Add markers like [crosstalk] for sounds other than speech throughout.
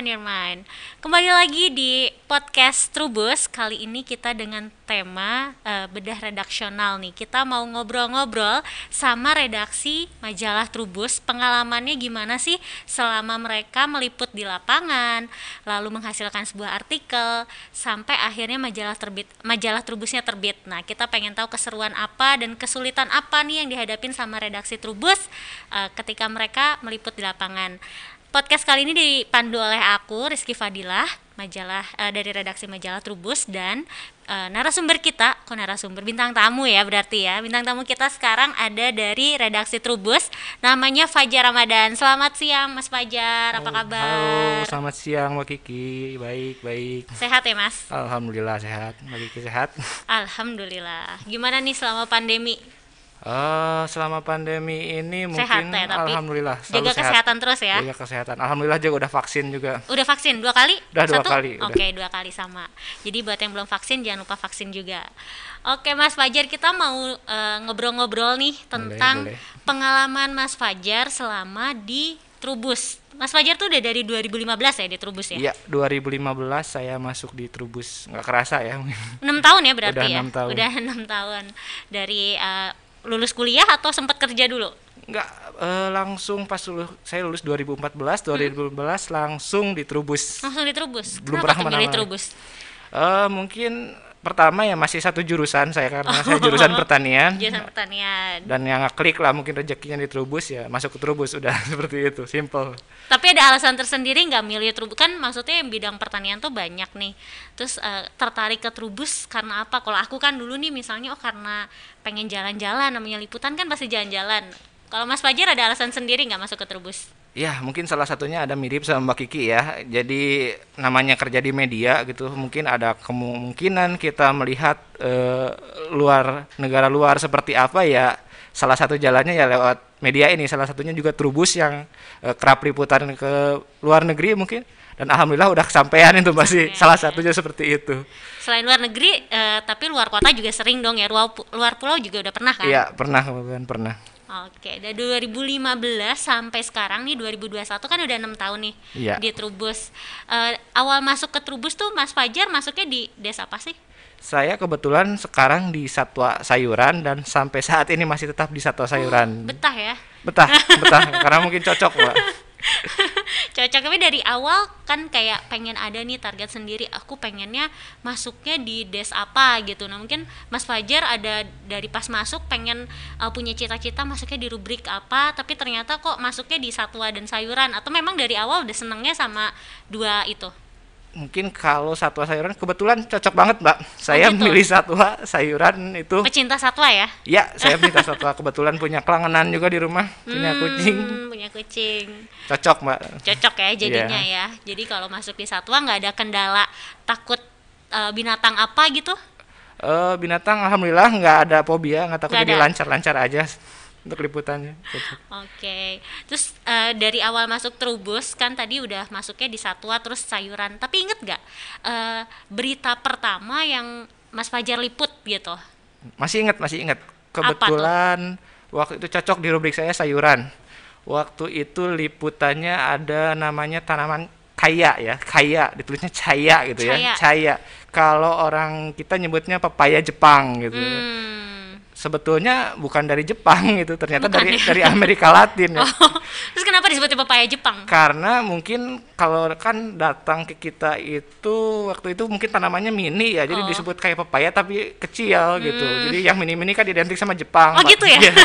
4, 3, 2, 1 Open your mind. Kembali lagi di podcast Trubus. Kali ini kita dengan tema uh, bedah redaksional nih. Kita mau ngobrol-ngobrol sama redaksi majalah Trubus. Pengalamannya gimana sih selama mereka meliput di lapangan Lalu menghasilkan sebuah artikel Sampai akhirnya majalah terbit majalah Trubusnya terbit. Nah kita pengen tahu keseruan apa dan kesulitan apa nih yang dihadapin sama redaksi Trubus uh, Ketika mereka meliput di lapangan Podcast kali ini dipandu oleh aku Rizky Fadilah, majalah uh, dari redaksi majalah Trubus dan uh, narasumber kita, kok narasumber bintang tamu ya berarti ya. Bintang tamu kita sekarang ada dari redaksi Trubus, namanya Fajar Ramadan. Selamat siang Mas Fajar, apa kabar? Halo, selamat siang Mbak Kiki. Baik, baik. Sehat ya Mas? Alhamdulillah sehat. Mbak Kiki sehat? Alhamdulillah. Gimana nih selama pandemi? Uh, selama pandemi ini sehat mungkin ya, tapi alhamdulillah jaga sehat. kesehatan terus ya. Jaga kesehatan. Alhamdulillah juga udah vaksin juga. Udah vaksin dua kali? Udah dua Satu? kali. Oke, dua kali sama. Jadi buat yang belum vaksin jangan lupa vaksin juga. Oke, Mas Fajar, kita mau uh, ngobrol-ngobrol nih tentang boleh. pengalaman Mas Fajar selama di Trubus. Mas Fajar tuh udah dari 2015 ya di Trubus ya? Iya, 2015 saya masuk di Trubus. Nggak kerasa ya. 6 tahun ya berarti Udah ya? 6 tahun. Udah [laughs] 6 tahun. Dari uh, lulus kuliah atau sempat kerja dulu? Nggak eh, langsung pas lulus, saya lulus 2014, 2015 langsung di Trubus. Langsung di Trubus. Belum Kenapa pernah ke mana-mana. Trubus? Eh, mungkin pertama ya masih satu jurusan saya karena saya jurusan pertanian. Jurusan pertanian. dan yang ngeklik lah mungkin rezekinya di Trubus ya masuk ke Trubus udah [laughs] seperti itu simple Tapi ada alasan tersendiri nggak milih Trubus? Kan maksudnya yang bidang pertanian tuh banyak nih. Terus eh, tertarik ke Trubus karena apa? Kalau aku kan dulu nih misalnya oh karena pengen jalan-jalan namanya liputan kan pasti jalan-jalan. Kalau Mas Fajar ada alasan sendiri nggak masuk ke Trubus? Ya mungkin salah satunya ada mirip sama Mbak Kiki ya. Jadi namanya kerja di media gitu mungkin ada kemungkinan kita melihat eh, luar negara luar seperti apa ya. Salah satu jalannya ya lewat media ini. Salah satunya juga Trubus yang eh, kerap liputan ke luar negeri mungkin. Dan alhamdulillah udah kesampaian itu masih Oke. salah satunya seperti itu. Selain luar negeri, eh, tapi luar kota juga sering dong ya. Luar, pu- luar pulau juga udah pernah kan? Iya pernah kebetulan pernah Oke, dari 2015 sampai sekarang nih 2021 kan udah enam tahun nih Iya. di Trubus. Eh, awal masuk ke Trubus tuh Mas Fajar masuknya di desa apa sih? Saya kebetulan sekarang di Satwa Sayuran dan sampai saat ini masih tetap di Satwa Sayuran. Betah ya. Betah, betah karena mungkin cocok, Mbak. [laughs] Cocok tapi dari awal kan kayak pengen ada nih target sendiri. Aku pengennya masuknya di des apa gitu. Nah mungkin Mas Fajar ada dari pas masuk pengen uh, punya cita-cita masuknya di rubrik apa, tapi ternyata kok masuknya di satwa dan sayuran. Atau memang dari awal udah senengnya sama dua itu. Mungkin kalau Satwa Sayuran kebetulan cocok banget, Mbak. Saya gitu. milih Satwa Sayuran itu. Pecinta satwa ya? Ya, saya minta Satwa kebetulan punya kelangenan juga di rumah, punya Hmm, kucing. Punya kucing. Cocok, Mbak. Cocok ya jadinya Iya. ya. Jadi kalau masuk di satwa nggak ada kendala takut uh, binatang apa gitu. Eh, binatang alhamdulillah nggak ada fobia, nggak takut Nggak jadi lancar-lancar aja untuk liputannya. Oke, terus eh, dari awal masuk Trubus kan tadi udah masuknya di satwa terus sayuran. Tapi inget nggak eh, berita pertama yang Mas Fajar liput gitu? Masih ingat, masih ingat. tuh? Kebetulan waktu itu cocok di rubrik saya sayuran. Waktu itu liputannya ada namanya tanaman kaya ya, kaya ditulisnya caya gitu Caya. ya, caya. Kalau orang kita nyebutnya pepaya Jepang gitu. Hmm. Sebetulnya bukan dari Jepang [laughs] gitu, ternyata Bukan dari ya? dari Amerika Latin ya. [laughs] Oh, terus kenapa disebutnya pepaya Jepang? Karena mungkin kalau kan datang ke kita itu waktu itu mungkin tanamannya mini ya, jadi Oh. disebut kayak pepaya tapi kecil gitu. Jadi yang mini-mini kan identik sama Jepang. Oh, gitu ya? Iya. [laughs]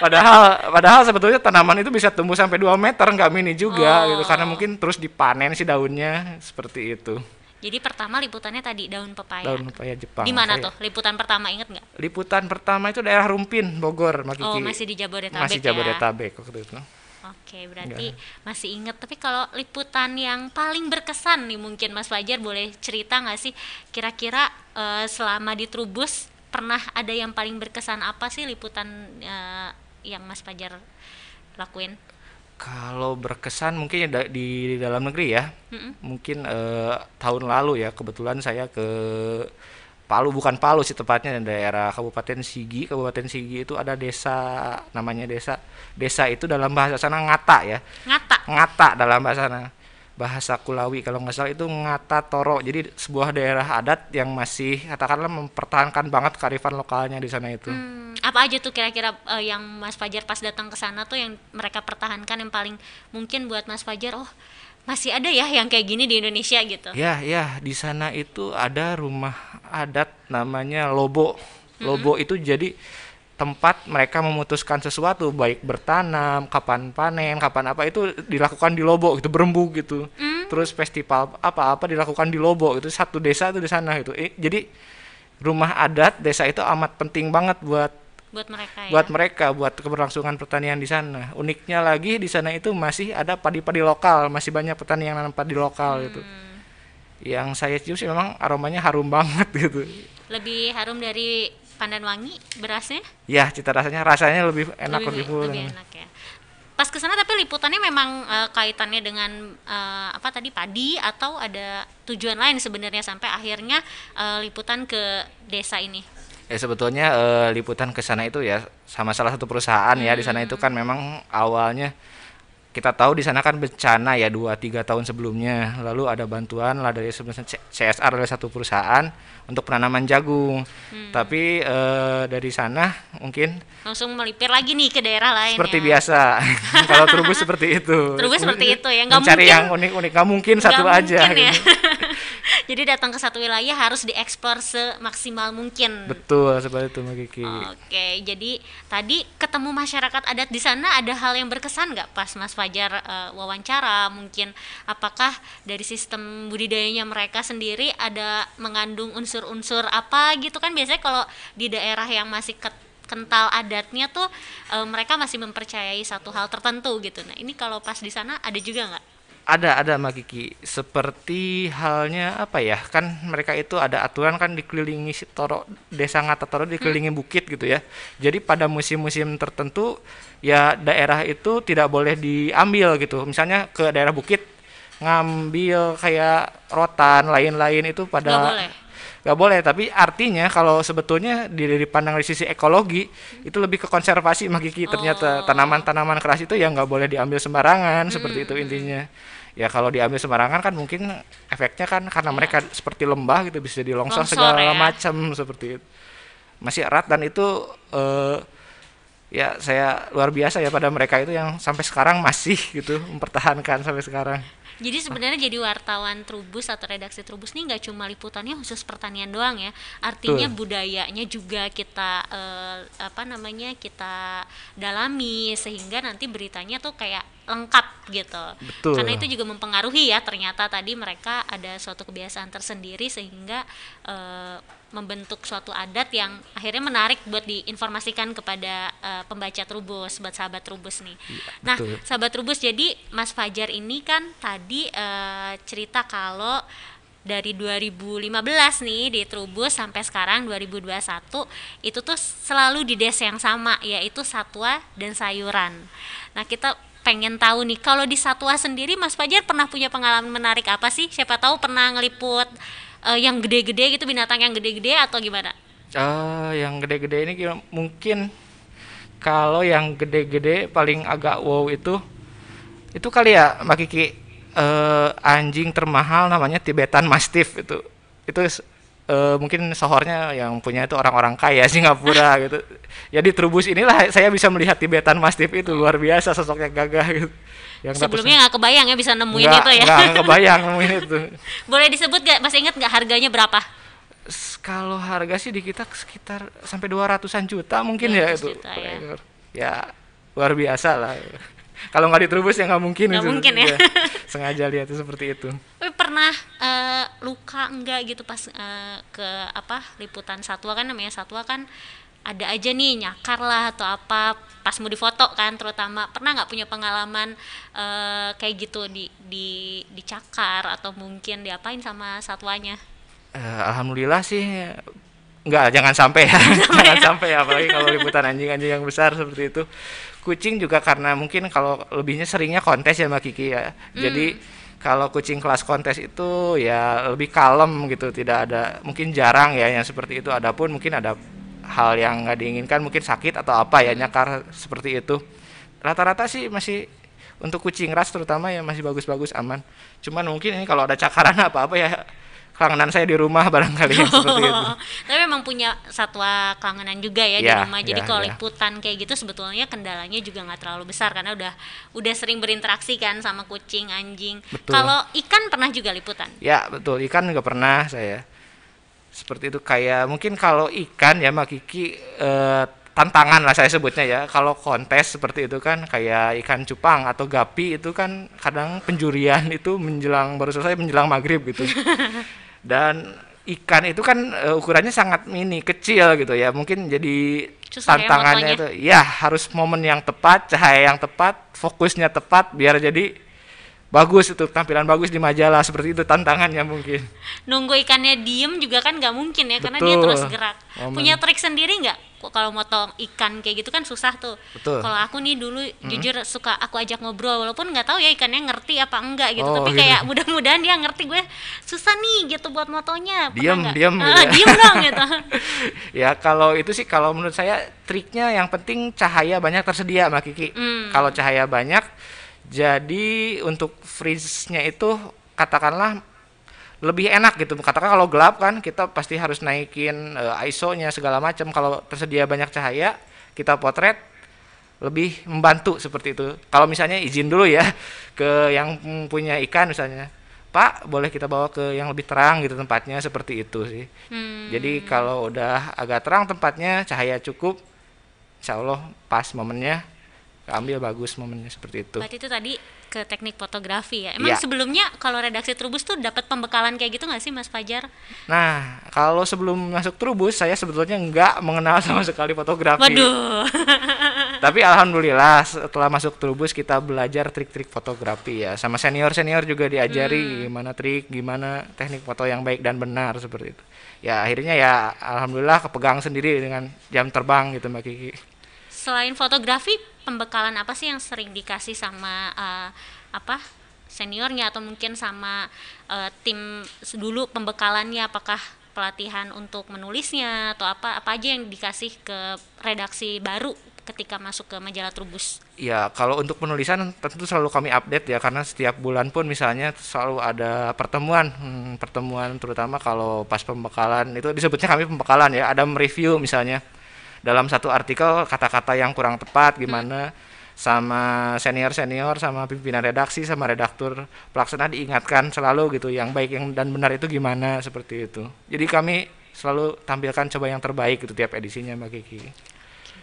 padahal padahal sebetulnya tanaman itu bisa tumbuh sampai 2 meter nggak mini juga Oh. gitu karena mungkin terus dipanen si daunnya seperti itu. Jadi pertama liputannya tadi daun pepaya. Daun pepaya Jepang. Di mana tuh liputan pertama inget nggak? Liputan pertama itu daerah Rumpin, Bogor, Mbak Oh masih di Jabodetabek Masih ya? Jabodetabek waktu itu. Oke, berarti masih inget. Tapi kalau liputan yang paling berkesan nih mungkin Mas Fajar boleh cerita nggak sih kira-kira eh, selama di Trubus pernah ada yang paling berkesan apa sih liputan eh, yang Mas Fajar lakuin? Kalau berkesan mungkin ya da- di dalam negeri ya. Mm-mm. Mungkin eh, tahun lalu ya kebetulan saya ke Palu bukan Palu sih tepatnya daerah Kabupaten Sigi Kabupaten Sigi itu ada desa namanya desa desa itu dalam bahasa sana ngata ya Ngata. ngata dalam bahasa sana bahasa Kulawi kalau nggak salah itu ngata toro jadi sebuah daerah adat yang masih katakanlah mempertahankan banget kearifan lokalnya di sana itu Hmm, apa aja tuh kira-kira eh, yang Mas Fajar pas datang ke sana tuh yang mereka pertahankan yang paling mungkin buat Mas Fajar oh masih ada ya yang kayak gini di Indonesia gitu. Ya, ya, di sana itu ada rumah adat namanya Lobo. Lobo itu jadi tempat mereka memutuskan sesuatu, baik bertanam, kapan panen, kapan apa itu dilakukan di Lobo, itu berembuk gitu. Terus festival apa-apa dilakukan di Lobo, itu satu desa itu di sana itu. Eh, jadi rumah adat desa itu amat penting banget buat buat mereka ya. buat mereka buat keberlangsungan pertanian di sana. Uniknya lagi di sana itu masih ada padi-padi lokal, masih banyak petani yang nanam padi lokal gitu. Yang saya cium sih memang aromanya harum [laughs] banget gitu. Lebih harum dari pandan wangi berasnya. Ya, cita rasanya rasanya lebih enak lebih, lebih, full. lebih enak ya. Pas ke sana tapi liputannya memang eh, kaitannya dengan eh, apa tadi padi atau ada tujuan lain sebenarnya sampai akhirnya eh, liputan ke desa ini. Ya sebetulnya eh, liputan ke sana itu ya sama salah satu perusahaan ya di sana itu kan memang awalnya kita tahu di sana kan bencana ya 2 3 tahun sebelumnya. Lalu ada bantuan lah dari CSR dari satu perusahaan untuk penanaman jagung. Tapi eh, dari sana mungkin Langsung melipir lagi nih ke daerah lain seperti ya. biasa. [laughs] Kalau Trubus seperti itu. Trubus seperti itu ya, nggak Mencari mungkin- yang unik-unik nggak mungkin satu Nggak aja. mungkin ya. [laughs] [laughs] Jadi datang ke satu wilayah harus dieksplor semaksimal mungkin. Betul seperti itu Mbak Kiki. Oke, jadi tadi ketemu masyarakat adat di sana ada hal yang berkesan nggak pas Mas Fajar eh, wawancara? Mungkin apakah dari sistem budidayanya mereka sendiri ada mengandung unsur-unsur apa gitu kan? Biasanya kalau di daerah yang masih ket- kental adatnya tuh eh, mereka masih mempercayai satu hal tertentu gitu. Nah ini kalau pas di sana ada juga nggak? Ada ada Mbak Kiki. Seperti halnya apa ya? Kan mereka itu ada aturan kan dikelilingi si Toro Desa Ngata Toro dikelilingi bukit gitu ya. Jadi pada musim-musim tertentu ya daerah itu tidak boleh diambil gitu. Misalnya ke daerah bukit ngambil kayak rotan lain-lain itu pada Nggak boleh. tapi artinya kalau sebetulnya di- dari pandang dari sisi ekologi itu lebih ke konservasi Mbak Kiki ternyata Oh. tanaman-tanaman keras itu ya nggak boleh diambil sembarangan seperti itu intinya ya kalau diambil sembarangan kan mungkin efeknya kan karena mereka seperti lembah gitu bisa dilongsor Longsor segala ya. macam seperti itu masih erat dan itu eh, ya saya luar biasa ya pada mereka itu yang sampai sekarang masih gitu mempertahankan sampai sekarang Jadi sebenarnya jadi wartawan Trubus atau redaksi Trubus nih nggak cuma liputannya khusus pertanian doang ya. Artinya budayanya juga kita eh, apa namanya kita dalami sehingga nanti beritanya tuh kayak lengkap gitu. Betul. Karena itu juga mempengaruhi ya ternyata tadi mereka ada suatu kebiasaan tersendiri sehingga eh, membentuk suatu adat yang akhirnya menarik buat diinformasikan kepada eh, pembaca Trubus, buat sahabat Trubus nih. nah, betul. sahabat Trubus jadi Mas Fajar ini kan tadi eh, cerita kalau dari 2015 nih di Trubus sampai sekarang 2021 itu tuh selalu di desa yang sama yaitu satwa dan sayuran. Nah, kita pengen tahu nih kalau di satwa sendiri Mas Fajar pernah punya pengalaman menarik apa sih? Siapa tahu pernah ngeliput eh, yang gede-gede gitu binatang yang gede-gede atau gimana? Oh, yang gede-gede ini mungkin kalau yang gede-gede paling agak wow itu itu kali ya Mbak Kiki eh, anjing termahal namanya Tibetan Mastiff itu itu eh, mungkin sohornya yang punya itu orang-orang kaya [laughs] Singapura gitu. Jadi Trubus inilah saya bisa melihat Tibetan Mastiff itu luar biasa sosoknya gagah gitu. Yang Sebelumnya nggak kebayang ya bisa nemuin nggak, itu ya. nggak kebayang [laughs] nemuin itu. Boleh disebut nggak? Masih ingat nggak harganya berapa? Kalau harga sih di kita sekitar sampai 200-an juta mungkin ya 200 itu juta, ya. ya luar biasa lah kalau nggak diterubus ya nggak mungkin Nggak mungkin ya. Iya, [laughs] sengaja lihat seperti itu. Tapi pernah eh, luka enggak gitu pas eh, ke apa liputan satwa kan namanya satwa kan ada aja nih nyakar lah atau apa pas mau difoto kan terutama. Pernah nggak punya pengalaman eh, kayak gitu di di dicakar atau mungkin diapain sama satwanya? Eh, alhamdulillah sih nggak jangan sampai ya. Jangan sampai ya apalagi kalau [laughs] liputan anjing-anjing yang besar seperti itu kucing juga karena mungkin kalau lebihnya seringnya kontes ya mbak Kiki ya. Jadi kalau kucing kelas kontes itu ya lebih kalem gitu tidak ada mungkin jarang ya yang seperti itu. Adapun mungkin ada hal yang nggak diinginkan mungkin sakit atau apa ya nyakar seperti itu. Rata-rata sih masih untuk kucing ras terutama ya masih bagus-bagus aman. Cuman mungkin ini kalau ada cakaran [laughs] apa-apa ya kelangenan saya di rumah barangkali ya, seperti itu. [laughs] Tapi memang punya satwa kelangenan juga ya, di Ya, rumah. Jadi ya, kalau ya. liputan kayak gitu sebetulnya kendalanya juga nggak terlalu besar karena udah udah sering berinteraksi kan sama kucing, anjing. Kalau ikan pernah juga liputan. Ya betul ikan juga pernah saya seperti itu kayak mungkin kalau ikan ya Mbak Kiki eh, tantangan lah saya sebutnya ya kalau kontes seperti itu kan kayak ikan cupang atau gapi itu kan kadang penjurian itu menjelang baru selesai menjelang maghrib gitu [laughs] dan ikan itu kan eh, ukurannya sangat mini kecil gitu ya. Mungkin jadi Susah ya tantangannya itu. Ya harus momen yang tepat cahaya yang tepat fokusnya tepat biar jadi bagus itu tampilan bagus di majalah seperti itu tantangannya mungkin Nunggu ikannya diem juga kan nggak mungkin ya karena dia Betul. terus gerak. Momen. Punya trik sendiri nggak? Kok Kalau motong ikan kayak gitu kan susah tuh. Betul. Kalau aku nih dulu jujur suka aku ajak ngobrol walaupun nggak tahu ya ikannya ngerti apa enggak gitu. Oh, Tapi gitu. kayak mudah-mudahan dia ngerti gue susah nih gitu buat motonya. Diam, nggak? diam Ah, gitu ya. diem dong gitu. [laughs] ya kalau itu sih kalau menurut saya triknya yang penting cahaya banyak tersedia Mbak Kiki Hmm. kalau cahaya banyak jadi untuk freeze-nya itu katakanlah lebih enak gitu. Katakan kalau gelap kan kita pasti harus naikin eh, ISO-nya segala macam. Kalau tersedia banyak cahaya kita potret lebih membantu seperti itu. Kalau misalnya izin dulu ya [laughs] ke yang punya ikan misalnya Pak boleh kita bawa ke yang lebih terang gitu tempatnya? Seperti itu sih. Hmm. jadi kalau udah agak terang tempatnya, cahaya cukup, insya Allah pas momennya, ambil bagus momennya seperti itu. Berarti itu tadi ke teknik fotografi ya. Emang Iya. sebelumnya kalau redaksi Trubus tuh dapat pembekalan kayak gitu nggak sih Mas Fajar? Nah, kalau sebelum masuk Trubus, saya sebetulnya nggak mengenal [laughs] sama sekali fotografi. Waduh. [laughs] Tapi alhamdulillah setelah masuk Trubus kita belajar trik-trik fotografi ya. Sama senior-senior juga diajari gimana trik, gimana teknik foto yang baik dan benar seperti itu. Ya akhirnya ya alhamdulillah kepegang sendiri dengan jam terbang gitu Mbak Kiki. Selain fotografi, pembekalan apa sih yang sering dikasih sama eh, apa seniornya atau mungkin sama eh, tim dulu pembekalannya? Apakah pelatihan untuk menulisnya atau apa apa aja yang dikasih ke redaksi baru ketika masuk ke majalah Trubus. Ya, kalau untuk penulisan tentu selalu kami update ya karena setiap bulan pun misalnya selalu ada pertemuan, Hmm, pertemuan terutama kalau pas pembekalan itu disebutnya kami pembekalan ya, ada mereview misalnya dalam satu artikel kata-kata yang kurang tepat gimana sama senior-senior sama pimpinan redaksi sama redaktur pelaksana diingatkan selalu gitu yang baik yang dan benar itu gimana seperti itu. Jadi kami selalu tampilkan coba yang terbaik itu tiap edisinya Mbak Kiki.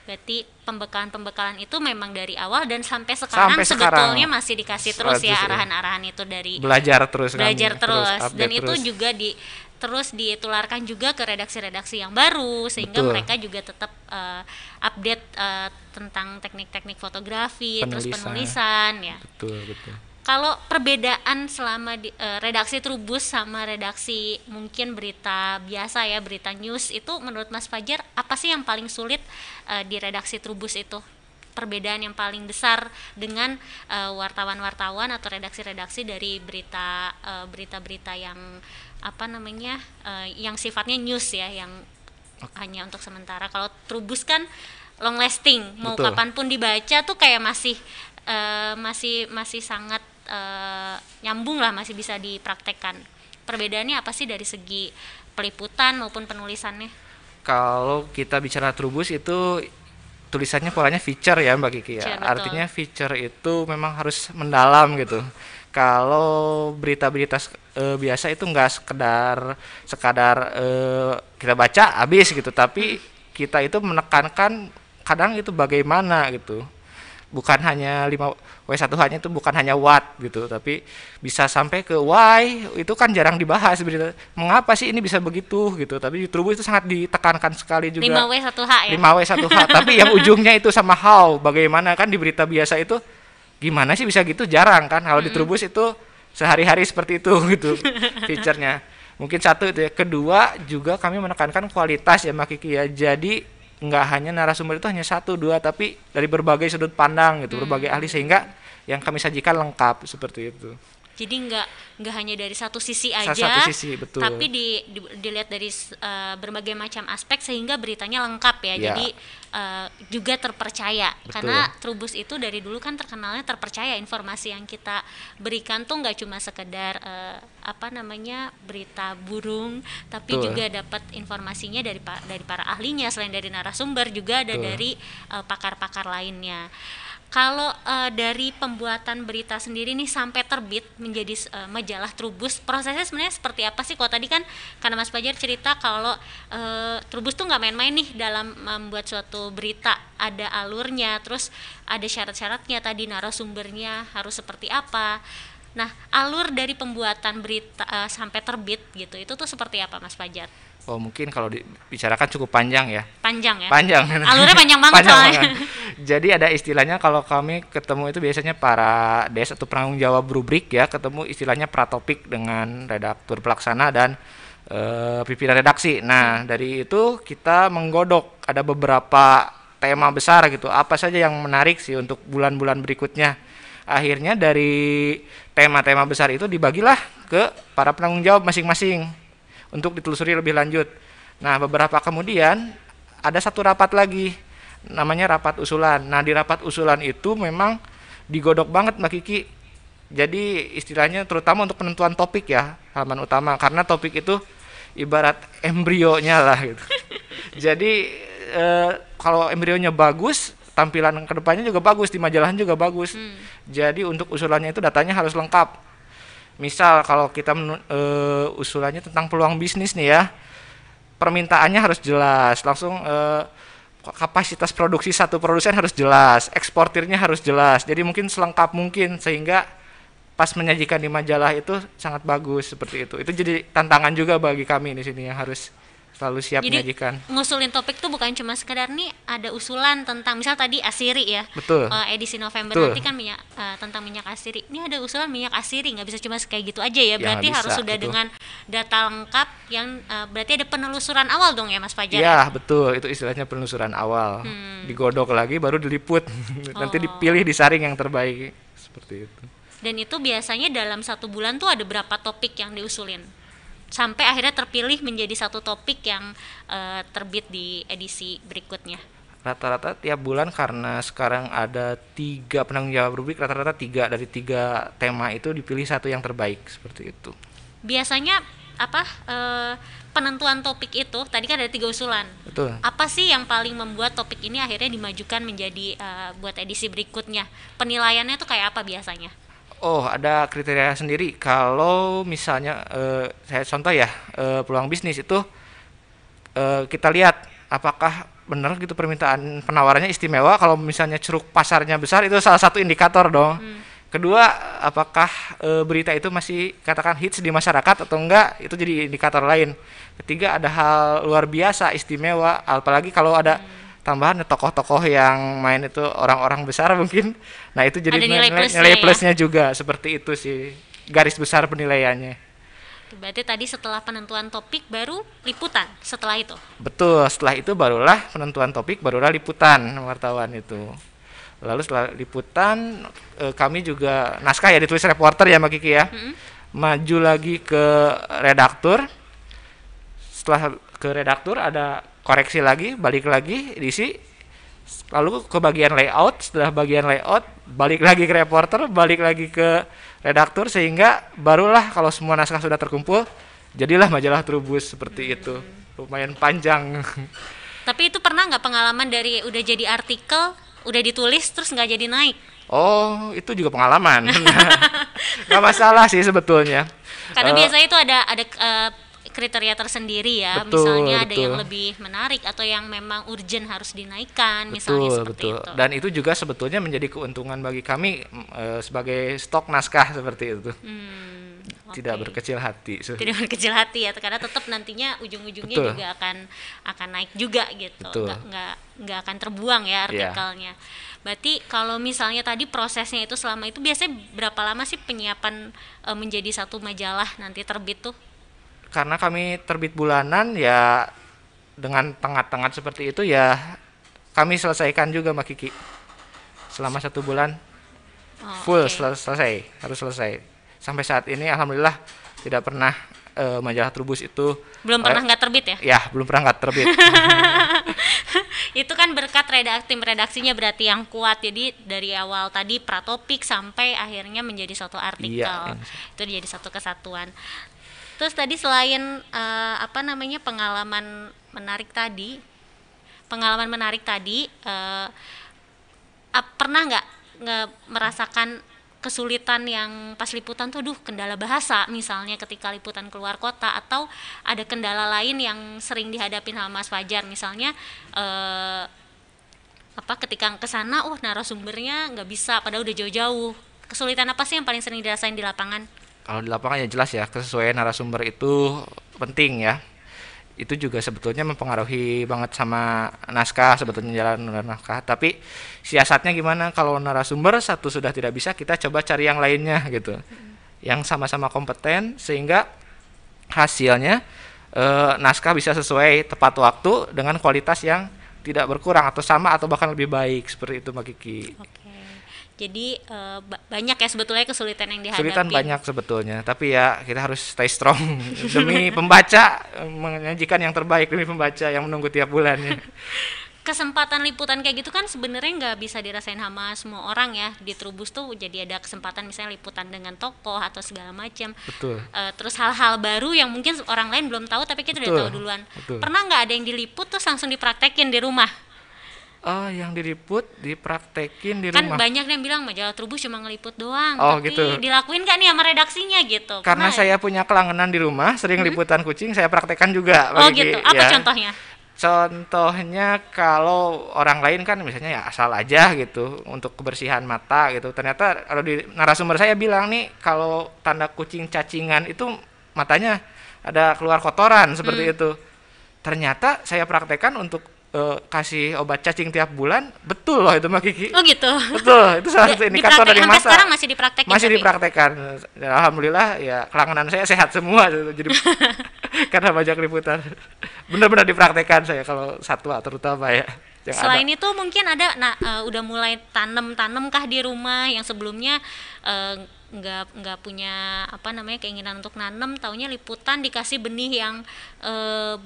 Berarti pembekalan-pembekalan itu memang dari awal dan sampai sekarang Sampai sekarang. sebetulnya masih dikasih terus ya Terus ya. arahan-arahan itu dari Belajar terus kami, belajar terus, update dan itu terus. juga di terus ditularkan juga ke redaksi-redaksi yang baru sehingga Betul. mereka juga tetap eh, update eh, tentang teknik-teknik fotografi terus Penulisan. penulisan ya betul betul. kalau perbedaan selama di, eh, redaksi Trubus sama redaksi mungkin berita biasa ya berita news itu menurut Mas Fajar apa sih yang paling sulit eh, di redaksi Trubus itu perbedaan yang paling besar dengan wartawan-wartawan atau redaksi-redaksi dari berita eh, berita-berita yang apa namanya eh, yang sifatnya news ya yang hanya untuk sementara kalau Trubus kan long lasting mau Betul. kapan pun dibaca tuh kayak masih eh, masih masih sangat eh, nyambung lah masih bisa dipraktekkan perbedaannya apa sih dari segi peliputan maupun penulisannya Kalau kita bicara Trubus itu tulisannya polanya feature ya Mbak Kiki ya. Feature, betul. Artinya feature itu memang harus mendalam gitu. Kalau berita-berita eh, biasa itu enggak sekedar sekadar eh, kita baca habis gitu, tapi kita itu menekankan kadang itu bagaimana gitu. Bukan hanya 5 W1 hanya itu bukan hanya what gitu, tapi bisa sampai ke why itu kan jarang dibahas berita. Mengapa sih ini bisa begitu gitu. Tapi di itu sangat ditekankan sekali juga. 5W 1H ya 5W 1H tapi yang ujungnya itu sama how bagaimana kan di berita biasa itu gimana sih bisa gitu? Jarang kan kalau di Trubus itu sehari-hari seperti itu [laughs] gitu feature-nya. Mungkin satu itu ya. Kedua juga kami menekankan kualitas ya Mbak Kiki ya. Jadi nggak hanya narasumber itu hanya satu dua tapi dari berbagai sudut pandang gitu berbagai ahli sehingga yang kami sajikan lengkap seperti itu Jadi nggak nggak hanya dari satu sisi aja, satu sisi, betul. tapi di, di- dilihat dari eh, berbagai macam aspek sehingga beritanya lengkap ya. Ya. Jadi eh, juga terpercaya. Betul. Karena Trubus itu dari dulu kan terkenalnya terpercaya informasi yang kita berikan tuh nggak cuma sekedar eh, apa namanya berita burung, tapi Betul. juga dapat informasinya dari dari para ahlinya selain dari narasumber juga ada Betul. dari pakar-pakar lainnya. Kalau eh, dari pembuatan berita sendiri nih sampai terbit menjadi eh, majalah Trubus, prosesnya sebenarnya seperti apa sih? Kalau tadi kan karena Mas Fajar cerita kalau eh, Trubus tuh nggak main-main nih dalam membuat suatu berita, ada alurnya, terus ada syarat-syaratnya tadi narasumbernya harus seperti apa. Nah, alur dari pembuatan berita eh, sampai terbit gitu, itu tuh seperti apa Mas Fajar? Oh mungkin kalau dibicarakan cukup panjang ya. Panjang ya? Panjang. Alurnya panjang banget soalnya. banget. Jadi ada istilahnya kalau kami ketemu itu biasanya para des atau penanggung jawab rubrik ya, ketemu istilahnya pratopik dengan redaktur pelaksana dan eh, pimpinan redaksi. Nah, dari itu kita menggodok ada beberapa tema besar gitu. Apa saja yang menarik sih untuk bulan-bulan berikutnya. Akhirnya dari tema-tema besar itu dibagilah ke para penanggung jawab masing-masing untuk ditelusuri lebih lanjut. Nah, beberapa kemudian ada satu rapat lagi namanya rapat usulan. Nah, di rapat usulan itu memang digodok banget Mbak Kiki. Jadi istilahnya terutama untuk penentuan topik ya, halaman utama karena topik itu ibarat embrionya lah gitu. [laughs] Jadi eh, kalau embrionya bagus, tampilan ke depannya juga bagus di majalahnya juga bagus. Jadi untuk usulannya itu datanya harus lengkap. Misal kalau kita eh, usulannya tentang peluang bisnis nih ya, permintaannya harus jelas, langsung eh, kapasitas produksi satu produsen harus jelas, eksportirnya harus jelas. Jadi mungkin selengkap mungkin sehingga pas menyajikan di majalah itu sangat bagus seperti itu. Itu jadi tantangan juga bagi kami di sini yang harus selalu siap Jadi menyajikan. ngusulin topik tuh bukan cuma sekedar nih ada usulan tentang misal tadi asiri ya. Betul. eh, edisi November Betul. nanti kan minyak eh, tentang minyak asiri. Ini ada usulan minyak asiri nggak bisa cuma kayak gitu aja ya. Ya, Berarti nggak harus bisa, sudah betul. dengan data lengkap yang eh, berarti ada penelusuran awal dong ya Mas Fajar. Iya, betul. Itu istilahnya penelusuran awal. Hmm. Digodok lagi baru diliput. [laughs] Nanti Oh. dipilih disaring yang terbaik seperti itu. Dan itu biasanya dalam satu bulan tuh ada berapa topik yang diusulin sampai akhirnya terpilih menjadi satu topik yang eh, terbit di edisi berikutnya. Rata-rata tiap bulan karena sekarang ada tiga penanggung jawab rubrik, rata-rata tiga dari tiga tema itu dipilih satu yang terbaik seperti itu. Biasanya apa eh, penentuan topik itu tadi kan ada tiga usulan. Betul. Apa sih yang paling membuat topik ini akhirnya dimajukan menjadi eh, buat edisi berikutnya? Penilaiannya tuh kayak apa biasanya? Oh, ada kriteria sendiri. Kalau misalnya eh, saya contoh ya eh, peluang bisnis itu eh, kita lihat apakah benar gitu permintaan penawarannya istimewa. Kalau misalnya ceruk pasarnya besar itu salah satu indikator dong. Kedua, apakah eh, berita itu masih katakan hits di masyarakat atau enggak? Itu jadi indikator lain. Ketiga, ada hal luar biasa istimewa, apalagi kalau ada tambahan tokoh-tokoh yang main itu orang-orang besar mungkin. Nah, itu jadi Ada nilai nilai, plusnya nilai ya? plusnya juga seperti itu sih. Garis besar penilaiannya. Berarti tadi setelah penentuan topik baru liputan setelah itu. Betul, setelah itu barulah penentuan topik, barulah liputan wartawan itu. Lalu setelah liputan eh, kami juga naskah ya ditulis reporter ya Mbak Kiki ya. Maju lagi ke redaktur. Setelah ke redaktur ada koreksi lagi, balik lagi edisi. Lalu ke bagian layout, setelah bagian layout balik lagi ke reporter, balik lagi ke redaktur sehingga barulah kalau semua naskah sudah terkumpul jadilah majalah Trubus seperti itu. Lumayan panjang. Tapi itu pernah nggak pengalaman dari udah jadi artikel, udah ditulis terus nggak jadi naik? Oh, itu juga pengalaman. [laughs] Nggak masalah sih sebetulnya. Karena Eh, biasanya itu ada ada eh, kriteria tersendiri ya. Betul, misalnya ada betul. yang lebih menarik atau yang memang urgent harus dinaikkan, misalnya betul, seperti betul. itu. Dan itu juga sebetulnya menjadi keuntungan bagi kami eh, sebagai stok naskah seperti itu. Hmm, Tidak berkecil hati. Tidak berkecil hati ya karena tetap nantinya ujung-ujungnya juga akan akan naik juga gitu Betul. nggak nggak nggak akan terbuang ya Iya. artikelnya berarti kalau misalnya tadi prosesnya itu selama itu biasanya berapa lama sih penyiapan eh, menjadi satu majalah nanti terbit tuh Karena kami terbit bulanan ya dengan tengah-tengah seperti itu ya kami selesaikan juga Mbak Kiki. Selama satu bulan Oh, full oke. sel- selesai, harus selesai. sampai saat ini alhamdulillah tidak pernah uh, majalah Trubus itu belum pernah nggak terbit ya? Ya, belum pernah nggak terbit. [laughs] itu kan berkat redak tim redaksinya berarti yang kuat. Jadi dari awal tadi pratopik sampai akhirnya menjadi suatu artikel. Iya, itu jadi satu kesatuan. Terus tadi selain uh, apa namanya pengalaman menarik tadi, pengalaman menarik tadi uh, pernah nggak merasakan kesulitan yang pas liputan tuh duh kendala bahasa misalnya ketika liputan keluar kota atau ada kendala lain yang sering dihadapi sama Mas Fajar? Misalnya eh, apa ketika ke sana oh narasumbernya nggak bisa padahal udah jauh-jauh. Kesulitan apa sih yang paling sering dirasain di lapangan kalau di lapangan ya jelas ya kesesuaian narasumber itu penting ya. Itu juga sebetulnya mempengaruhi banget sama naskah sebetulnya jalan naskah. Tapi siasatnya gimana? Kalau narasumber satu sudah tidak bisa kita coba cari yang lainnya gitu. Yang sama-sama kompeten sehingga hasilnya e, naskah bisa sesuai tepat waktu dengan kualitas yang tidak berkurang atau sama atau bahkan lebih baik. Seperti itu Mbak Kiki. Okay jadi uh, banyak ya sebetulnya kesulitan yang dihadapi. Kesulitan banyak sebetulnya tapi ya kita harus stay strong. [laughs] Demi pembaca menyajikan yang terbaik demi pembaca yang menunggu tiap bulannya. [laughs] Kesempatan liputan kayak gitu kan sebenarnya nggak bisa dirasain sama semua orang ya. Di Trubus tuh jadi ada kesempatan misalnya liputan dengan tokoh atau segala macam. Betul. Uh, terus hal-hal baru yang mungkin orang lain belum tahu tapi kita betul. udah tahu duluan. betul. pernah nggak ada yang diliput terus langsung dipraktekin di rumah Oh, yang diliput dipraktekin di kan rumah. Kan banyak yang bilang majalah Trubus cuma ngeliput doang, oh, tapi gitu. dilakuin gak nih sama redaksinya gitu. Karena Pernah, saya ya? punya kelangenan di rumah, sering hmm? liputan kucing, saya praktekkan juga. Oh, gitu. Apa ya. contohnya? Contohnya kalau orang lain kan misalnya ya asal aja gitu untuk kebersihan mata gitu. Ternyata kalau di narasumber saya bilang nih kalau tanda kucing cacingan itu matanya ada keluar kotoran seperti hmm. itu. Ternyata saya praktekkan untuk uh, kasih obat cacing tiap bulan betul loh itu Mbak Kiki. Oh gitu. Betul, itu salah satu indikator dari masa. sekarang masih dipraktekkan. Masih dipraktekkan. Ya, Alhamdulillah ya kelanganan saya sehat semua jadi [laughs] karena banyak liputan. Benar-benar dipraktekkan saya kalau satwa terutama ya. Selain ada. itu mungkin ada nah uh, udah mulai tanam-tanam kah di rumah yang sebelumnya uh, nggak nggak punya apa namanya keinginan untuk nanam taunya liputan dikasih benih yang uh,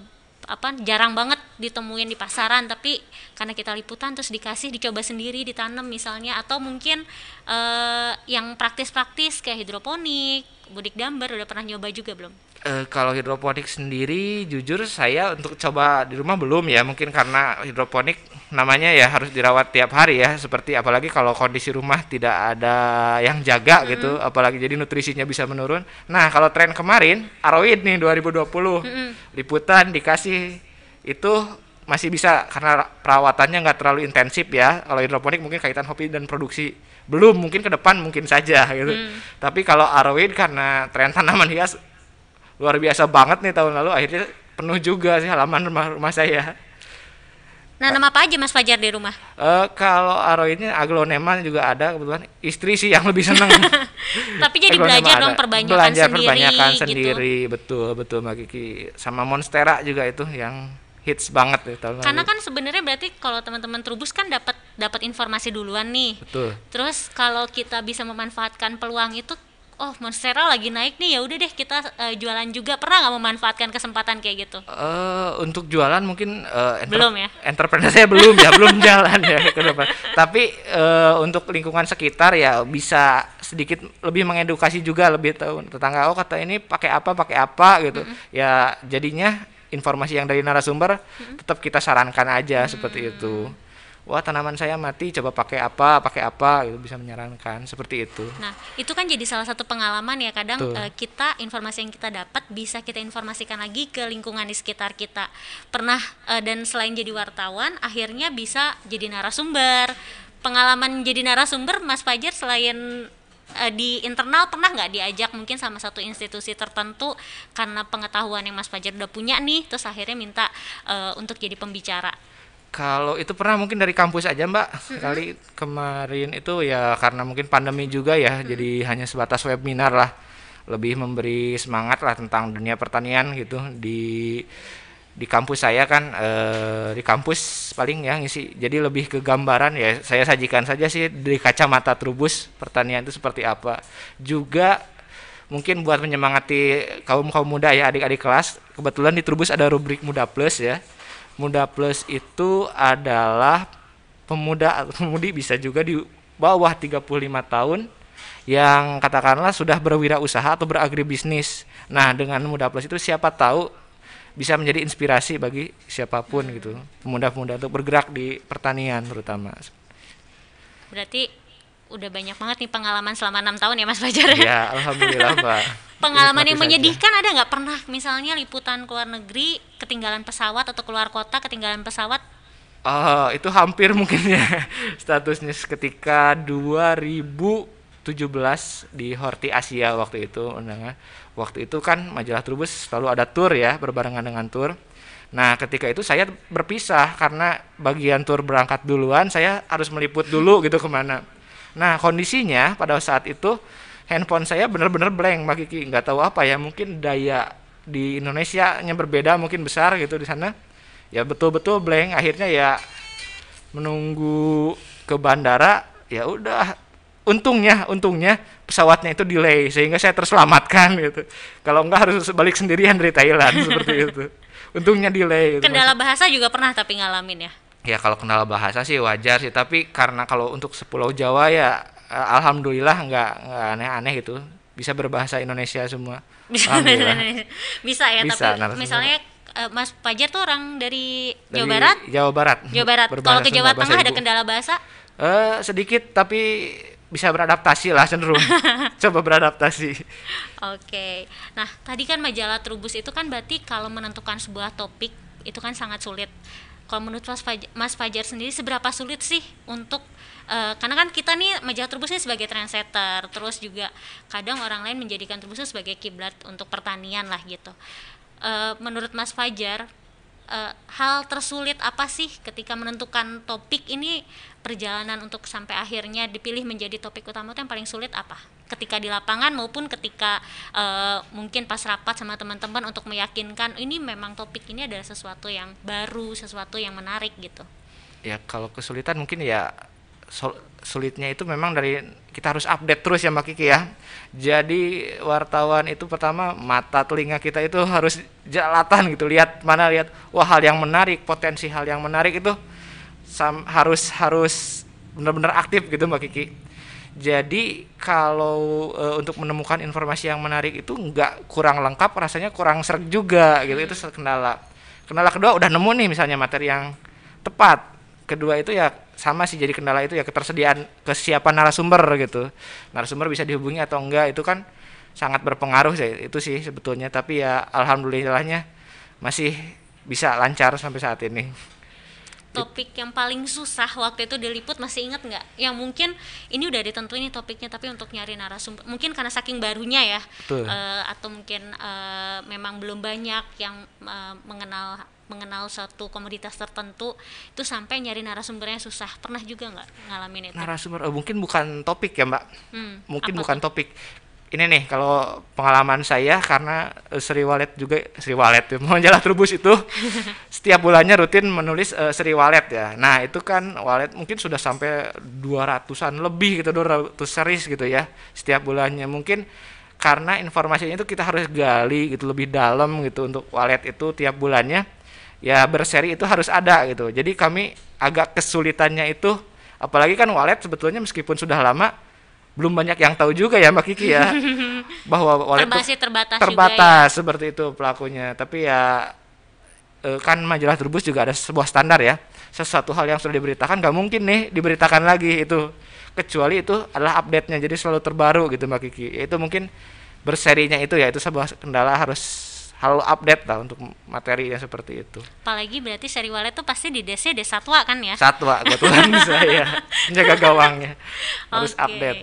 apa jarang banget ditemuin di pasaran tapi karena kita liputan terus dikasih dicoba sendiri ditanam misalnya atau mungkin uh, yang praktis-praktis kayak hidroponik budik dambar udah pernah nyoba juga belum Uh, kalau hidroponik sendiri jujur saya untuk coba di rumah belum ya. Mungkin karena hidroponik namanya ya harus dirawat tiap hari ya. Seperti apalagi kalau kondisi rumah tidak ada yang jaga mm -hmm. gitu apalagi jadi nutrisinya bisa menurun. Nah kalau tren kemarin Aroid nih 2020 mm -hmm. liputan dikasih itu masih bisa karena perawatannya nggak terlalu intensif ya. Kalau hidroponik mungkin kaitan hobi dan produksi. Belum mungkin ke depan mungkin saja gitu. Mm. tapi kalau Aroid karena tren tanaman hias luar biasa banget nih tahun lalu akhirnya penuh juga sih halaman rumah rumah saya Nah, nama apa aja Mas Fajar di rumah? Uh, kalau ini aglonema juga ada kebetulan istri sih yang lebih seneng. [laughs] Tapi jadi belajar dong perbanyakan belajar sendiri. perbanyakan gitu. sendiri, betul betul Mbak Kiki. Sama Monstera juga itu yang hits banget ya tahun Karena kan sebenarnya berarti kalau teman-teman Trubus kan dapat dapat informasi duluan nih. Betul. Terus kalau kita bisa memanfaatkan peluang itu oh Monstera lagi naik nih ya udah deh kita uh, jualan juga pernah nggak memanfaatkan kesempatan kayak gitu uh, untuk jualan mungkin uh, belum ya entrepreneur saya belum ya belum jalan ya ke depan tapi uh, untuk lingkungan sekitar ya bisa sedikit lebih mengedukasi juga lebih tahu tetangga oh kata ini pakai apa pakai apa gitu mm -hmm. ya jadinya informasi yang dari narasumber mm -hmm. tetap kita sarankan aja mm -hmm. seperti itu wah tanaman saya mati coba pakai apa pakai apa itu bisa menyarankan seperti itu. Nah itu kan jadi salah satu pengalaman ya kadang uh, kita informasi yang kita dapat bisa kita informasikan lagi ke lingkungan di sekitar kita. Pernah uh, dan selain jadi wartawan akhirnya bisa jadi narasumber. Pengalaman jadi narasumber Mas Fajar selain uh, di internal pernah nggak diajak mungkin sama satu institusi tertentu karena pengetahuan yang Mas Fajar udah punya nih terus akhirnya minta uh, untuk jadi pembicara kalau itu pernah mungkin dari kampus aja mbak. Sekali kemarin itu ya karena mungkin pandemi juga ya hmm. jadi hanya sebatas webinar lah. Lebih memberi semangat lah tentang dunia pertanian gitu. Di di kampus saya kan eh, di kampus paling ya ngisi jadi lebih ke gambaran ya saya sajikan saja sih dari kacamata trubus pertanian itu seperti apa. Juga mungkin buat menyemangati kaum kaum muda ya adik-adik kelas kebetulan di Trubus ada rubrik Muda Plus ya Muda Plus itu adalah pemuda atau pemudi bisa juga di bawah 35 tahun yang katakanlah sudah berwirausaha atau beragribisnis. Nah, dengan Muda Plus itu siapa tahu bisa menjadi inspirasi bagi siapa pun gitu, pemuda-pemuda untuk bergerak di pertanian terutama. Berarti udah banyak banget nih pengalaman selama enam tahun ya Mas Fajar. Ya, alhamdulillah, Mbak. [laughs] pengalaman yang menyedihkan ada nggak pernah misalnya liputan ke luar negeri ketinggalan pesawat atau keluar kota ketinggalan pesawat Oh, itu hampir mungkin ya [laughs] statusnya ketika 2017 di Horti Asia waktu itu undangan. Waktu itu kan majalah Trubus selalu ada tour ya berbarengan dengan tour. Nah, ketika itu saya berpisah karena bagian tour berangkat duluan, saya harus meliput dulu gitu ke mana. Nah, kondisinya pada saat itu handphone saya benar-benar blank, Mbak Kiki. Nggak tahu apa ya, mungkin daya di Indonesia nya berbeda, mungkin besar gitu di sana. Ya betul-betul blank. Akhirnya ya menunggu ke bandara, ya udah. Untungnya, untungnya pesawatnya itu delay sehingga saya terselamatkan gitu. Kalau enggak harus balik sendirian dari Thailand seperti itu. [laughs] Untungnya delay. Gitu. kendala bahasa juga pernah tapi ngalamin ya Ya kalau kendala bahasa sih wajar sih, tapi karena kalau untuk sepulau Jawa ya eh, alhamdulillah nggak aneh-aneh gitu. Bisa berbahasa Indonesia semua. bisa Alhamdulillah. bisa ya Bisa, tapi misalnya eh, Mas Fajar tuh orang dari, Dari Jawa Barat Jawa Barat. Jawa Barat kalau ke Jawa Tengah ada kendala bahasa Eh, sedikit tapi bisa beradaptasi lah cenderung. [laughs] Coba beradaptasi. Oke, nah tadi kan majalah Trubus itu kan berarti kalau menentukan sebuah topik itu kan sangat sulit. Kalau menurut Mas Fajar, Mas Fajar sendiri seberapa sulit sih untuk eh, karena kan kita nih Trubus ini sebagai trendsetter, terus juga kadang orang lain menjadikan itu sebagai kiblat untuk pertanian lah gitu. Eh, menurut Mas Fajar, eh, hal tersulit apa sih ketika menentukan topik ini perjalanan untuk sampai akhirnya dipilih menjadi topik utama itu yang paling sulit apa? Ketika di lapangan maupun ketika eh, mungkin pas rapat sama teman-teman untuk meyakinkan ini memang topik ini adalah sesuatu yang baru, sesuatu yang menarik gitu. Ya kalau kesulitan mungkin ya sulitnya itu memang dari kita harus update terus ya Mbak Kiki ya. Jadi wartawan itu pertama mata telinga kita itu harus jalatan gitu lihat mana lihat wah hal yang menarik potensi hal yang menarik itu sam- harus harus benar-benar aktif gitu Mbak Kiki. Jadi kalau e, untuk menemukan informasi yang menarik itu nggak kurang lengkap rasanya kurang serg juga gitu. Itu kendala. Kendala kedua udah nemu nih misalnya materi yang tepat. Kedua itu ya sama sih jadi kendala itu ya ketersediaan kesiapan narasumber gitu. Narasumber bisa dihubungi atau enggak itu kan sangat berpengaruh sih itu sih sebetulnya. Tapi ya alhamdulillahnya masih bisa lancar sampai saat ini Topik yang paling susah waktu itu diliput masih inget nggak? Yang mungkin ini udah ditentuin nih topiknya tapi untuk nyari narasumber mungkin karena saking barunya ya Betul. eh, atau mungkin eh, memang belum banyak yang eh, mengenal mengenal satu komoditas tertentu itu sampai nyari narasumbernya susah pernah juga nggak ngalamin itu narasumber oh, mungkin bukan topik ya mbak Hmm, mungkin bukan tuh? topik ini nih kalau pengalaman saya karena eh, Sri Walet juga Sri Walet ya, [laughs] majalah Trubus itu [laughs] setiap bulannya rutin menulis eh, Sri Walet ya. Nah, itu kan Walet mungkin sudah sampai 200-an lebih gitu 200 series gitu ya setiap bulannya. Mungkin karena informasinya itu kita harus gali gitu lebih dalam gitu untuk Walet itu tiap bulannya ya berseri itu harus ada gitu. Jadi kami agak kesulitannya itu apalagi kan Walet sebetulnya meskipun sudah lama belum banyak yang tahu juga ya Mbak Kiki ya [laughs] bahwa Walet Terbatas tuh terbatas, terbatas juga ya. seperti itu pelakunya. Tapi ya eh, kan majalah Trubus juga ada sebuah standar ya. Sesuatu hal yang sudah diberitakan nggak mungkin nih diberitakan lagi itu. Kecuali itu adalah update-nya jadi selalu terbaru gitu Mbak Kiki. Itu mungkin berserinya itu ya itu sebuah kendala harus selalu update lah untuk materinya seperti itu Apalagi berarti seri walet tuh pasti di DC D satwa kan ya? satwa kebetulan [laughs] saya menjaga gawangnya harus Oke. update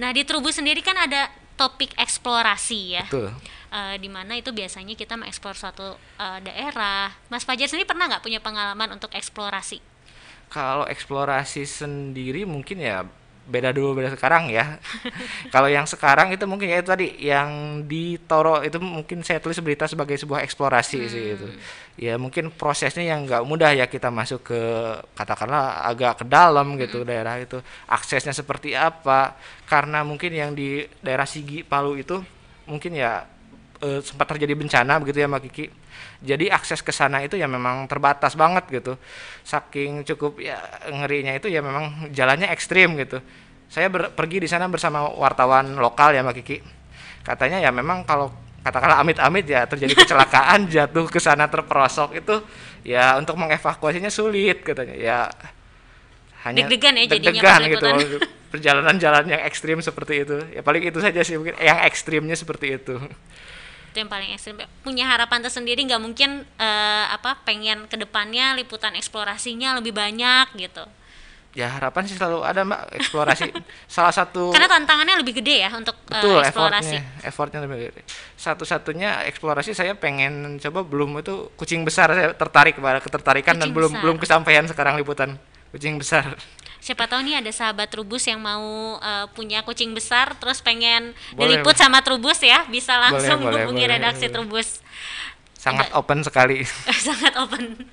Nah di Trubus sendiri kan ada topik eksplorasi ya. betul Eh, di mana itu biasanya kita mengeksplor suatu eh, daerah. Mas Fajar sendiri pernah nggak punya pengalaman untuk eksplorasi? Kalau eksplorasi sendiri mungkin ya beda dulu beda sekarang ya. [laughs] Kalau yang sekarang itu mungkin ya itu tadi yang di Toro itu mungkin saya tulis berita sebagai sebuah eksplorasi sih itu. Ya mungkin prosesnya yang nggak mudah ya kita masuk ke katakanlah agak ke dalam gitu daerah itu. Aksesnya seperti apa? Karena mungkin yang di daerah Sigi Palu itu mungkin ya eh, sempat terjadi bencana begitu ya Mbak Kiki. Jadi akses ke sana itu ya memang terbatas banget gitu. Saking cukup ya ngerinya itu ya memang jalannya ekstrim gitu. Saya ber- pergi di sana bersama wartawan lokal ya Mbak Kiki. Katanya ya memang kalau katakanlah amit-amit ya terjadi [laughs] kecelakaan jatuh ke sana terperosok itu ya untuk mengevakuasinya sulit katanya. Ya hanya Deg-degan ya deg-degan pas gitu perjalanan jalan yang ekstrim seperti itu ya paling itu saja sih mungkin yang ekstrimnya seperti itu itu yang paling ekstrim. Punya harapan tersendiri nggak mungkin eh, apa pengen ke depannya liputan eksplorasinya lebih banyak gitu. Ya harapan sih selalu ada mbak eksplorasi. [laughs] Salah satu karena tantangannya lebih gede ya untuk eh, betul eksplorasi. effortnya effortnya lebih gede. satu-satunya eksplorasi saya pengen coba belum itu kucing besar saya tertarik pada ketertarikan dan Kucing belum besar. belum kesampaian sekarang liputan kucing besar siapa tahu nih ada sahabat Trubus yang mau eh, punya kucing besar terus pengen Boleh, diliput sama Trubus ya bisa langsung boleh, hubungi boleh. redaksi Trubus sangat open sekali [laughs] sangat open.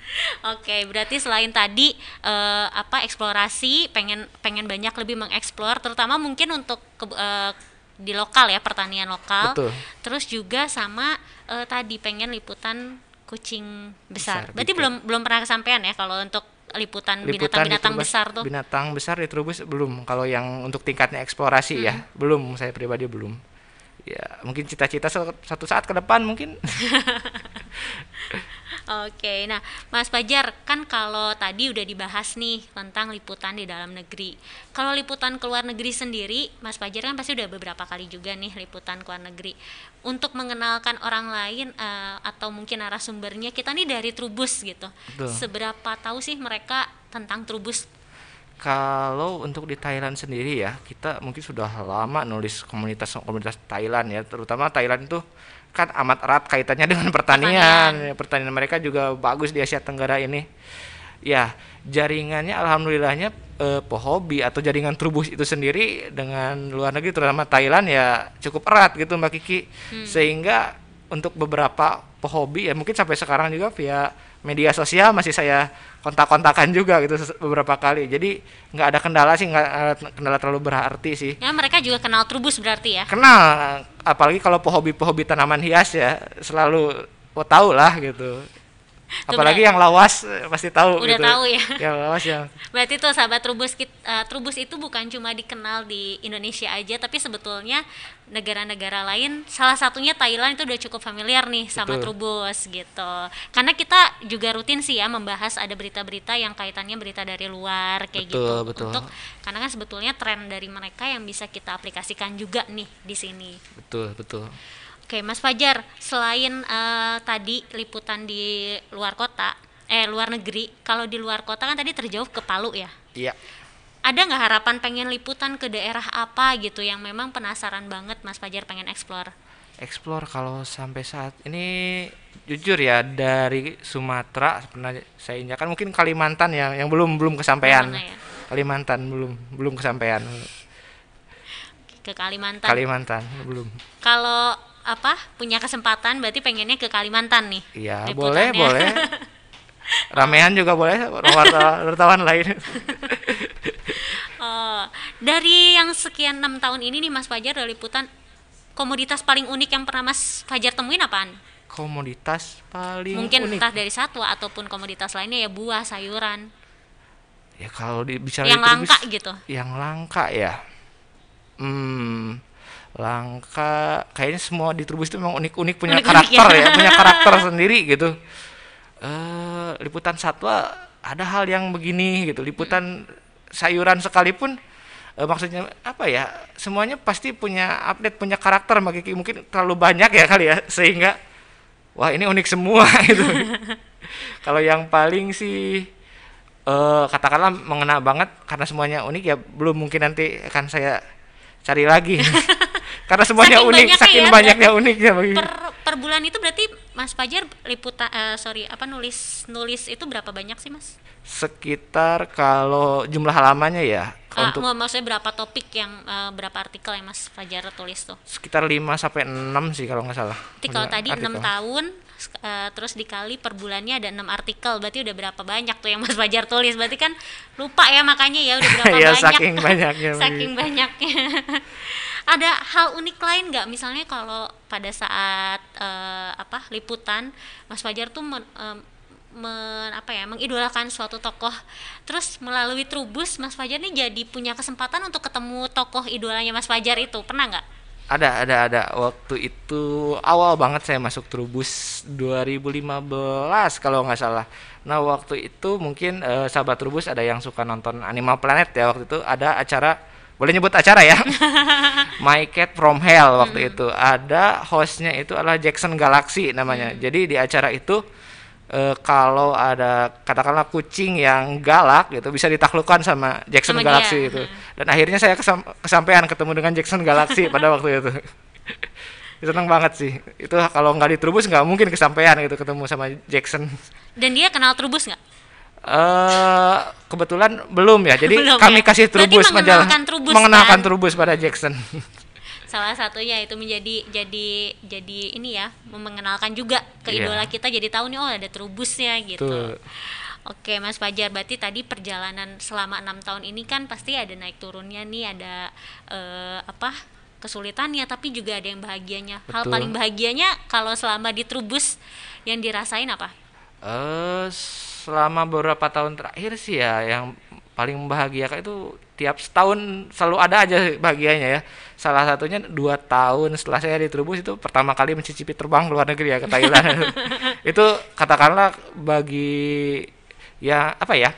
Oke, berarti selain tadi eh, apa eksplorasi, pengen pengen banyak lebih mengeksplor, terutama mungkin untuk ke- eh, di lokal ya pertanian lokal. Betul. Terus juga sama eh, tadi pengen liputan kucing besar. Besar, berarti gitu. belum belum pernah kesampaian ya kalau untuk liputan binatang-binatang besar tuh. binatang besar di Trubus belum. Kalau yang untuk tingkatnya eksplorasi ya Hmm. belum. Saya pribadi belum. Ya mungkin cita-cita satu saat ke depan mungkin [laughs] Oke, nah Mas Fajar kan kalau tadi udah dibahas nih tentang liputan di dalam negeri. Kalau liputan ke luar negeri sendiri, Mas Fajar kan pasti udah beberapa kali juga nih liputan ke luar negeri. Untuk mengenalkan orang lain eh, atau mungkin narasumbernya kita nih dari Trubus gitu. Betul. Seberapa tahu sih mereka tentang Trubus? Kalau untuk di Thailand sendiri ya, kita mungkin sudah lama nulis komunitas-komunitas Thailand ya, terutama Thailand itu kan amat erat kaitannya [laughs] dengan pertanian. Pertanian. Pertanian mereka juga bagus di Asia Tenggara ini. Ya, jaringannya alhamdulillahnya eh, pohobi atau jaringan Trubus itu sendiri dengan luar negeri terutama Thailand ya cukup erat gitu Mbak Kiki. Sehingga untuk beberapa pohobi ya mungkin sampai sekarang juga via media sosial masih saya kontak-kontakan juga gitu beberapa kali. Jadi nggak ada kendala sih nggak ada kendala terlalu berarti sih. Ya mereka juga kenal Trubus berarti ya. kenal apalagi kalau pohobi-pohobi tanaman hias ya selalu oh, tahu lah gitu apalagi yang lawas pasti tahu Udah gitu. tahu ya. yang lawas yang Berarti tuh sahabat Trubus kit- eh, Trubus itu bukan cuma dikenal di Indonesia aja tapi sebetulnya negara-negara lain salah satunya Thailand itu udah cukup familiar nih sama Betul. Trubus gitu. Karena kita juga rutin sih ya membahas ada berita-berita yang kaitannya berita dari luar kayak Betul, gitu. betul. Untuk karena kan sebetulnya tren dari mereka yang bisa kita aplikasikan juga nih di sini. betul betul Oke, Mas Fajar, selain eh, tadi liputan di luar kota, eh luar negeri, kalau di luar kota kan tadi terjauh ke Palu ya. iya Ada nggak harapan pengen liputan ke daerah apa gitu yang memang penasaran banget Mas Fajar pengen explore? explore kalau sampai saat ini jujur ya dari Sumatera pernah saya injakan mungkin Kalimantan yang yang belum belum kesampaian ya? Kalimantan belum belum kesampaian Ke Kalimantan. Kalimantan belum kalau apa punya kesempatan berarti pengennya ke Kalimantan nih. Iya boleh [laughs] boleh ramean juga boleh [laughs] wartawan lain Oh, dari yang sekian enam tahun ini nih Mas Fajar dari liputan komoditas paling unik yang pernah Mas Fajar temuin apaan? komoditas paling Mungkin unik entah dari satwa ataupun komoditas lainnya ya buah, sayuran ya kalau di, bicara yang langka bis- gitu. yang langka ya hmm langka. Kayaknya semua di Trubus itu memang unik-unik punya Unik-unik karakter ya. ya. punya [laughs] karakter sendiri gitu. Eh liputan satwa ada hal yang begini gitu. Liputan sayuran sekalipun eh, maksudnya apa ya semuanya pasti punya update punya karakter. Kiki mungkin terlalu banyak ya kali ya sehingga wah ini unik semua [laughs] gitu. [laughs] Kalau yang paling sih eh katakanlah mengena banget karena semuanya unik ya belum mungkin nanti akan saya cari lagi karena semuanya Saking unik banyaknya saking ya, banyaknya uniknya bagi Per per bulan itu berarti Mas Fajar liputan eh, sorry apa nulis nulis itu berapa banyak sih Mas? sekitar kalau jumlah halamannya ya Ah, untuk mau maksudnya berapa topik yang eh, berapa artikel yang Mas Fajar tulis tuh? sekitar 5 sampai 6 sih kalau nggak salah. Berarti kalau tadi enam artikel. tahun sk- eh, terus dikali per bulannya ada enam artikel berarti udah berapa banyak tuh yang Mas Fajar tulis berarti kan lupa ya makanya ya udah [laughs] berapa Iya, banyak saking banyaknya. [laughs] saking banyaknya [laughs] ada hal unik lain nggak? Misalnya kalau pada saat uh, apa liputan Mas Fajar tuh men, uh, men, apa ya mengidolakan suatu tokoh. Terus melalui Trubus Mas Fajar nih jadi punya kesempatan untuk ketemu tokoh idolanya Mas Fajar itu. Pernah nggak? Ada ada ada. Waktu itu awal banget saya masuk Trubus 2015 kalau nggak salah. Nah waktu itu mungkin uh, sahabat Trubus ada yang suka nonton Animal Planet ya waktu itu. Ada acara boleh nyebut acara ya [laughs] My Cat from Hell waktu hmm. itu ada hostnya itu adalah Jackson Galaxy namanya hmm. jadi di acara itu uh, kalau ada katakanlah kucing yang galak gitu bisa ditaklukkan sama Jackson sama Galaxy dia. itu. Dan akhirnya saya kesam kesampaian ketemu dengan Jackson Galaxy [laughs] pada waktu itu. [laughs] seneng banget sih. Itu kalau nggak di Trubus nggak mungkin kesampaian gitu ketemu sama Jackson. Dan dia kenal Trubus nggak? Uh, kebetulan belum ya. Jadi [laughs] belum, kami ya? kasih Trubus majalah mengenalkan kan? Trubus pada Jackson. [laughs] salah satunya itu menjadi jadi jadi ini ya mengenalkan juga ke yeah. idola kita jadi tahu nih oh ada terubusnya gitu Tuh. Oke Mas Fajar, berarti tadi perjalanan selama enam tahun ini kan pasti ada naik turunnya nih, ada uh, apa kesulitannya, tapi juga ada yang bahagianya. Betul. Hal paling bahagianya kalau selama di Trubus yang dirasain apa? Uh, selama beberapa tahun terakhir sih ya, yang paling membahagiakan itu tiap setahun selalu ada aja bahagianya ya. Salah satunya dua tahun setelah saya di Trubus itu pertama kali mencicipi terbang ke luar negeri ya ke Thailand. [laughs] Itu katakanlah bagi ya apa ya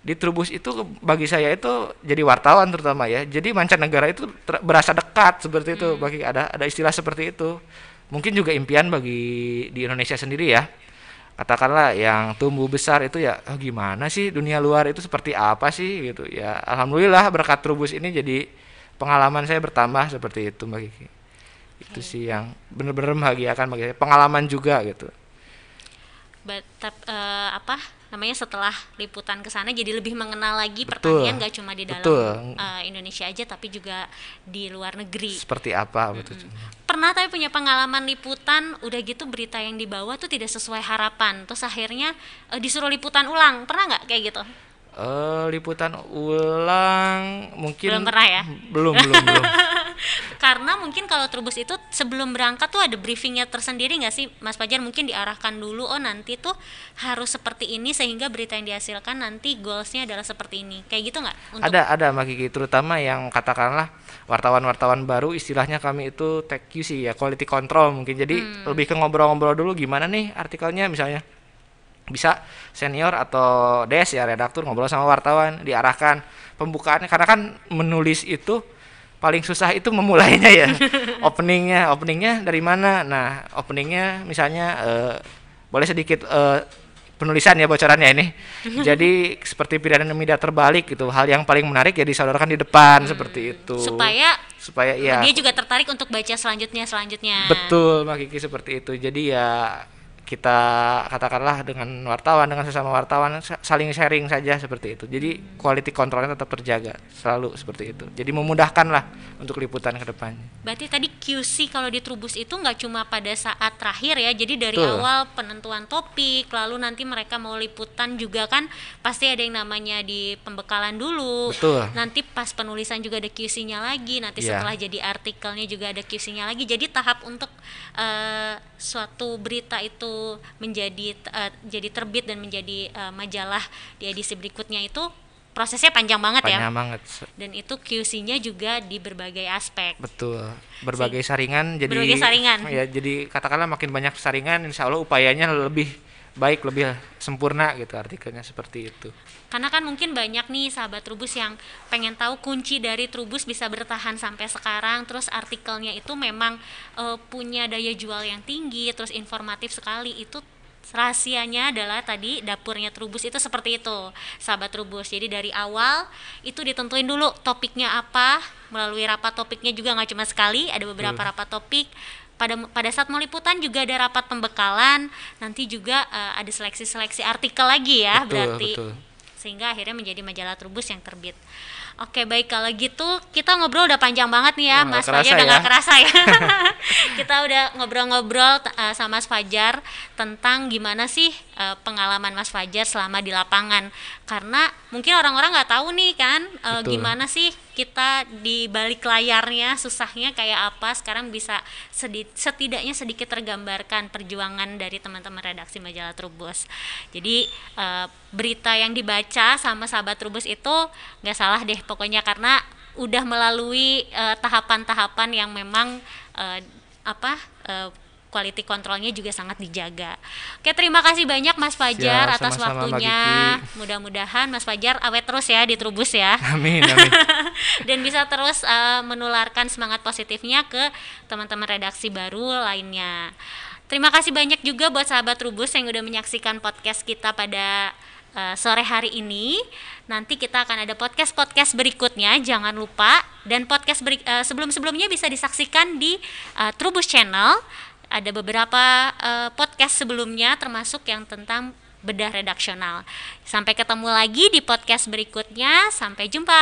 di Trubus itu bagi saya itu jadi wartawan terutama ya. Jadi mancanegara itu berasa dekat seperti itu hmm. bagi ada ada istilah seperti itu. Mungkin juga impian bagi di Indonesia sendiri ya katakanlah yang tumbuh besar itu ya oh gimana sih dunia luar itu seperti apa sih? Gitu. Ya alhamdulillah berkat Trubus ini jadi pengalaman saya bertambah seperti itu Mbak Kiki. Itu sih yang benar-benar membahagiakan bagi saya. Pengalaman juga gitu. But, uh, apa namanya setelah liputan ke sana jadi lebih mengenal lagi betul, pertanian gak cuma di dalam uh, Indonesia aja tapi juga di luar negeri. Seperti apa hmm. betul. Pernah tapi punya pengalaman liputan udah gitu berita yang dibawa tuh tidak sesuai harapan. Terus akhirnya uh, disuruh liputan ulang. Pernah nggak kayak gitu Uh, liputan ulang mungkin belum pernah ya? Belum belum belum. [laughs] Karena mungkin kalau Trubus itu sebelum berangkat tuh ada briefingnya tersendiri nggak sih? Mas Fajar mungkin diarahkan dulu oh nanti tuh harus seperti ini sehingga berita yang dihasilkan nanti goalsnya adalah seperti ini. Kayak gitu nggak? Ada ada Mbak Kiki. Terutama yang katakanlah wartawan-wartawan baru istilahnya kami itu tech QC ya quality control mungkin. Jadi hmm. lebih ke ngobrol-ngobrol dulu gimana nih artikelnya misalnya bisa senior atau des ya redaktur ngobrol sama wartawan diarahkan pembukaannya. Karena kan menulis itu paling susah itu memulainya ya. [laughs] Openingnya openingnya dari mana? Nah openingnya misalnya uh, boleh sedikit uh, penulisan ya bocorannya ini. [laughs] Jadi seperti piramida media terbalik gitu hal yang paling menarik ya disodorkan di depan hmm, seperti itu. Supaya supaya ya dia juga tertarik untuk baca selanjutnya selanjutnya betul Mbak Kiki seperti itu. Jadi ya kita katakanlah dengan wartawan dengan sesama wartawan saling sharing saja seperti itu jadi quality controlnya tetap terjaga selalu seperti itu jadi memudahkan lah untuk liputan ke depan berarti tadi QC kalau di Trubus itu nggak cuma pada saat terakhir ya jadi dari Betul. awal penentuan topik lalu nanti mereka mau liputan juga kan pasti ada yang namanya di pembekalan dulu Betul. nanti pas penulisan juga ada QC-nya lagi nanti yeah. setelah jadi artikelnya juga ada QC-nya lagi jadi tahap untuk uh, suatu berita itu menjadi uh, jadi terbit dan menjadi uh, majalah di edisi berikutnya itu prosesnya panjang banget panjang ya. Panjang banget. Dan itu QC-nya juga di berbagai aspek. Betul. Berbagai saringan jadi Berbagai saringan. Ya, jadi katakanlah makin banyak saringan insya Allah upayanya lebih baik lebih sempurna gitu artikelnya seperti itu. Karena kan mungkin banyak nih sahabat Trubus yang pengen tahu kunci dari Trubus bisa bertahan sampai sekarang. Terus artikelnya itu memang e, punya daya jual yang tinggi terus informatif sekali. Itu rahasianya adalah tadi dapurnya Trubus itu seperti itu sahabat Trubus. Jadi dari awal itu ditentuin dulu topiknya apa. Melalui rapat topiknya juga nggak cuma sekali ada beberapa rapat topik pada pada saat mau liputan juga ada rapat pembekalan nanti juga uh, ada seleksi-seleksi artikel lagi ya betul, berarti. betul. sehingga akhirnya menjadi majalah Trubus yang terbit. Oke baik kalau gitu kita ngobrol udah panjang banget nih ya Mas Fajar udah ya. gak kerasa ya. [laughs] [laughs] Kita udah ngobrol-ngobrol uh, sama Mas Fajar tentang gimana sih uh, pengalaman Mas Fajar selama di lapangan. Karena mungkin orang-orang nggak tahu nih kan uh, gimana sih kita di balik layarnya susahnya kayak apa sekarang bisa sedi setidaknya sedikit tergambarkan perjuangan dari teman-teman redaksi majalah Trubus. Jadi uh, berita yang dibaca sama sahabat Trubus itu nggak salah deh pokoknya karena udah melalui eh, tahapan-tahapan uh, yang memang uh, apa uh, quality kontrolnya juga sangat dijaga. Oke, terima kasih banyak Mas Fajar Siap, atas sama -sama waktunya. Mudah-mudahan Mas Fajar awet terus ya di Trubus ya. Amin, [laughs] amin. Dan bisa terus uh, menularkan semangat positifnya ke teman-teman redaksi baru lainnya. Terima kasih banyak juga buat sahabat Trubus yang udah menyaksikan podcast kita pada uh, sore hari ini. Nanti kita akan ada podcast-podcast berikutnya, jangan lupa. Dan podcast uh, sebelum-sebelumnya bisa disaksikan di uh, Trubus Channel ada beberapa uh, podcast sebelumnya termasuk yang tentang bedah redaksional. Sampai ketemu lagi di podcast berikutnya. Sampai jumpa.